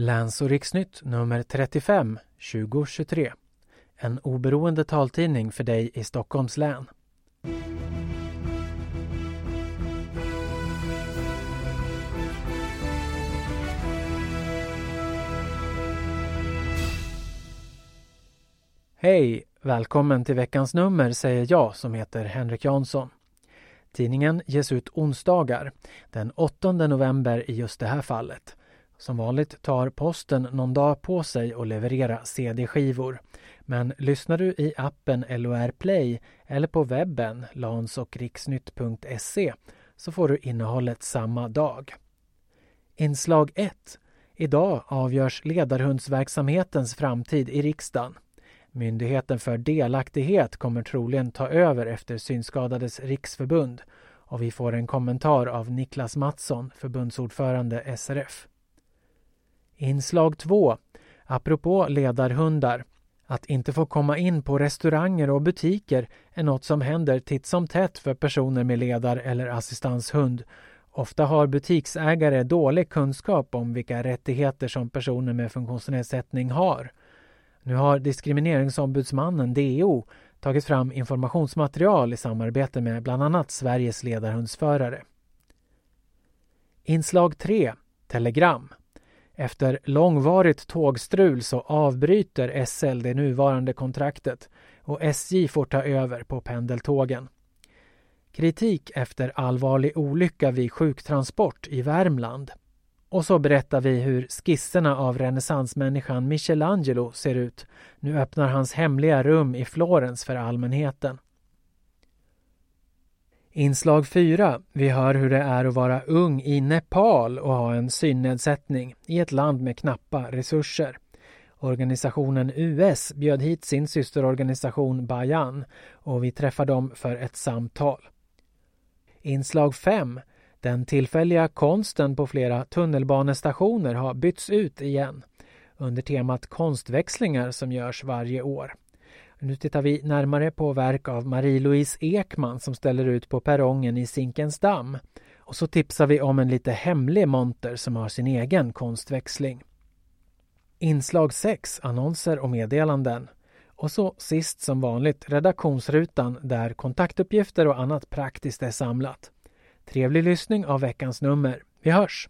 Läns och riksnytt nummer 35 2023. En oberoende taltidning för dig i Stockholms län. Hej! Välkommen till veckans nummer säger jag som heter Henrik Jansson. Tidningen ges ut onsdagar, den 8 november i just det här fallet. Som vanligt tar posten någon dag på sig att leverera CD-skivor. Men lyssnar du i appen LOR Play eller på webben lansochriksnytt.se så får du innehållet samma dag. Inslag 1. Idag avgörs ledarhundsverksamhetens framtid i riksdagen. Myndigheten för delaktighet kommer troligen ta över efter Synskadades riksförbund och vi får en kommentar av Niklas Mattsson, förbundsordförande SRF. Inslag 2. Apropå ledarhundar. Att inte få komma in på restauranger och butiker är något som händer titt som tätt för personer med ledar eller assistanshund. Ofta har butiksägare dålig kunskap om vilka rättigheter som personer med funktionsnedsättning har. Nu har Diskrimineringsombudsmannen, DO, tagit fram informationsmaterial i samarbete med bland annat Sveriges ledarhundsförare. Inslag 3. Telegram. Efter långvarigt tågstrul så avbryter SL det nuvarande kontraktet och SJ får ta över på pendeltågen. Kritik efter allvarlig olycka vid sjuktransport i Värmland. Och så berättar vi hur skisserna av renässansmänniskan Michelangelo ser ut. Nu öppnar hans hemliga rum i Florens för allmänheten. Inslag 4. Vi hör hur det är att vara ung i Nepal och ha en synnedsättning i ett land med knappa resurser. Organisationen US bjöd hit sin systerorganisation Bayan och vi träffar dem för ett samtal. Inslag 5. Den tillfälliga konsten på flera tunnelbanestationer har bytts ut igen under temat konstväxlingar som görs varje år. Nu tittar vi närmare på verk av Marie-Louise Ekman som ställer ut på perrongen i Zinkensdamm. Och så tipsar vi om en lite hemlig monter som har sin egen konstväxling. Inslag 6, annonser och meddelanden. Och så sist som vanligt redaktionsrutan där kontaktuppgifter och annat praktiskt är samlat. Trevlig lyssning av veckans nummer. Vi hörs!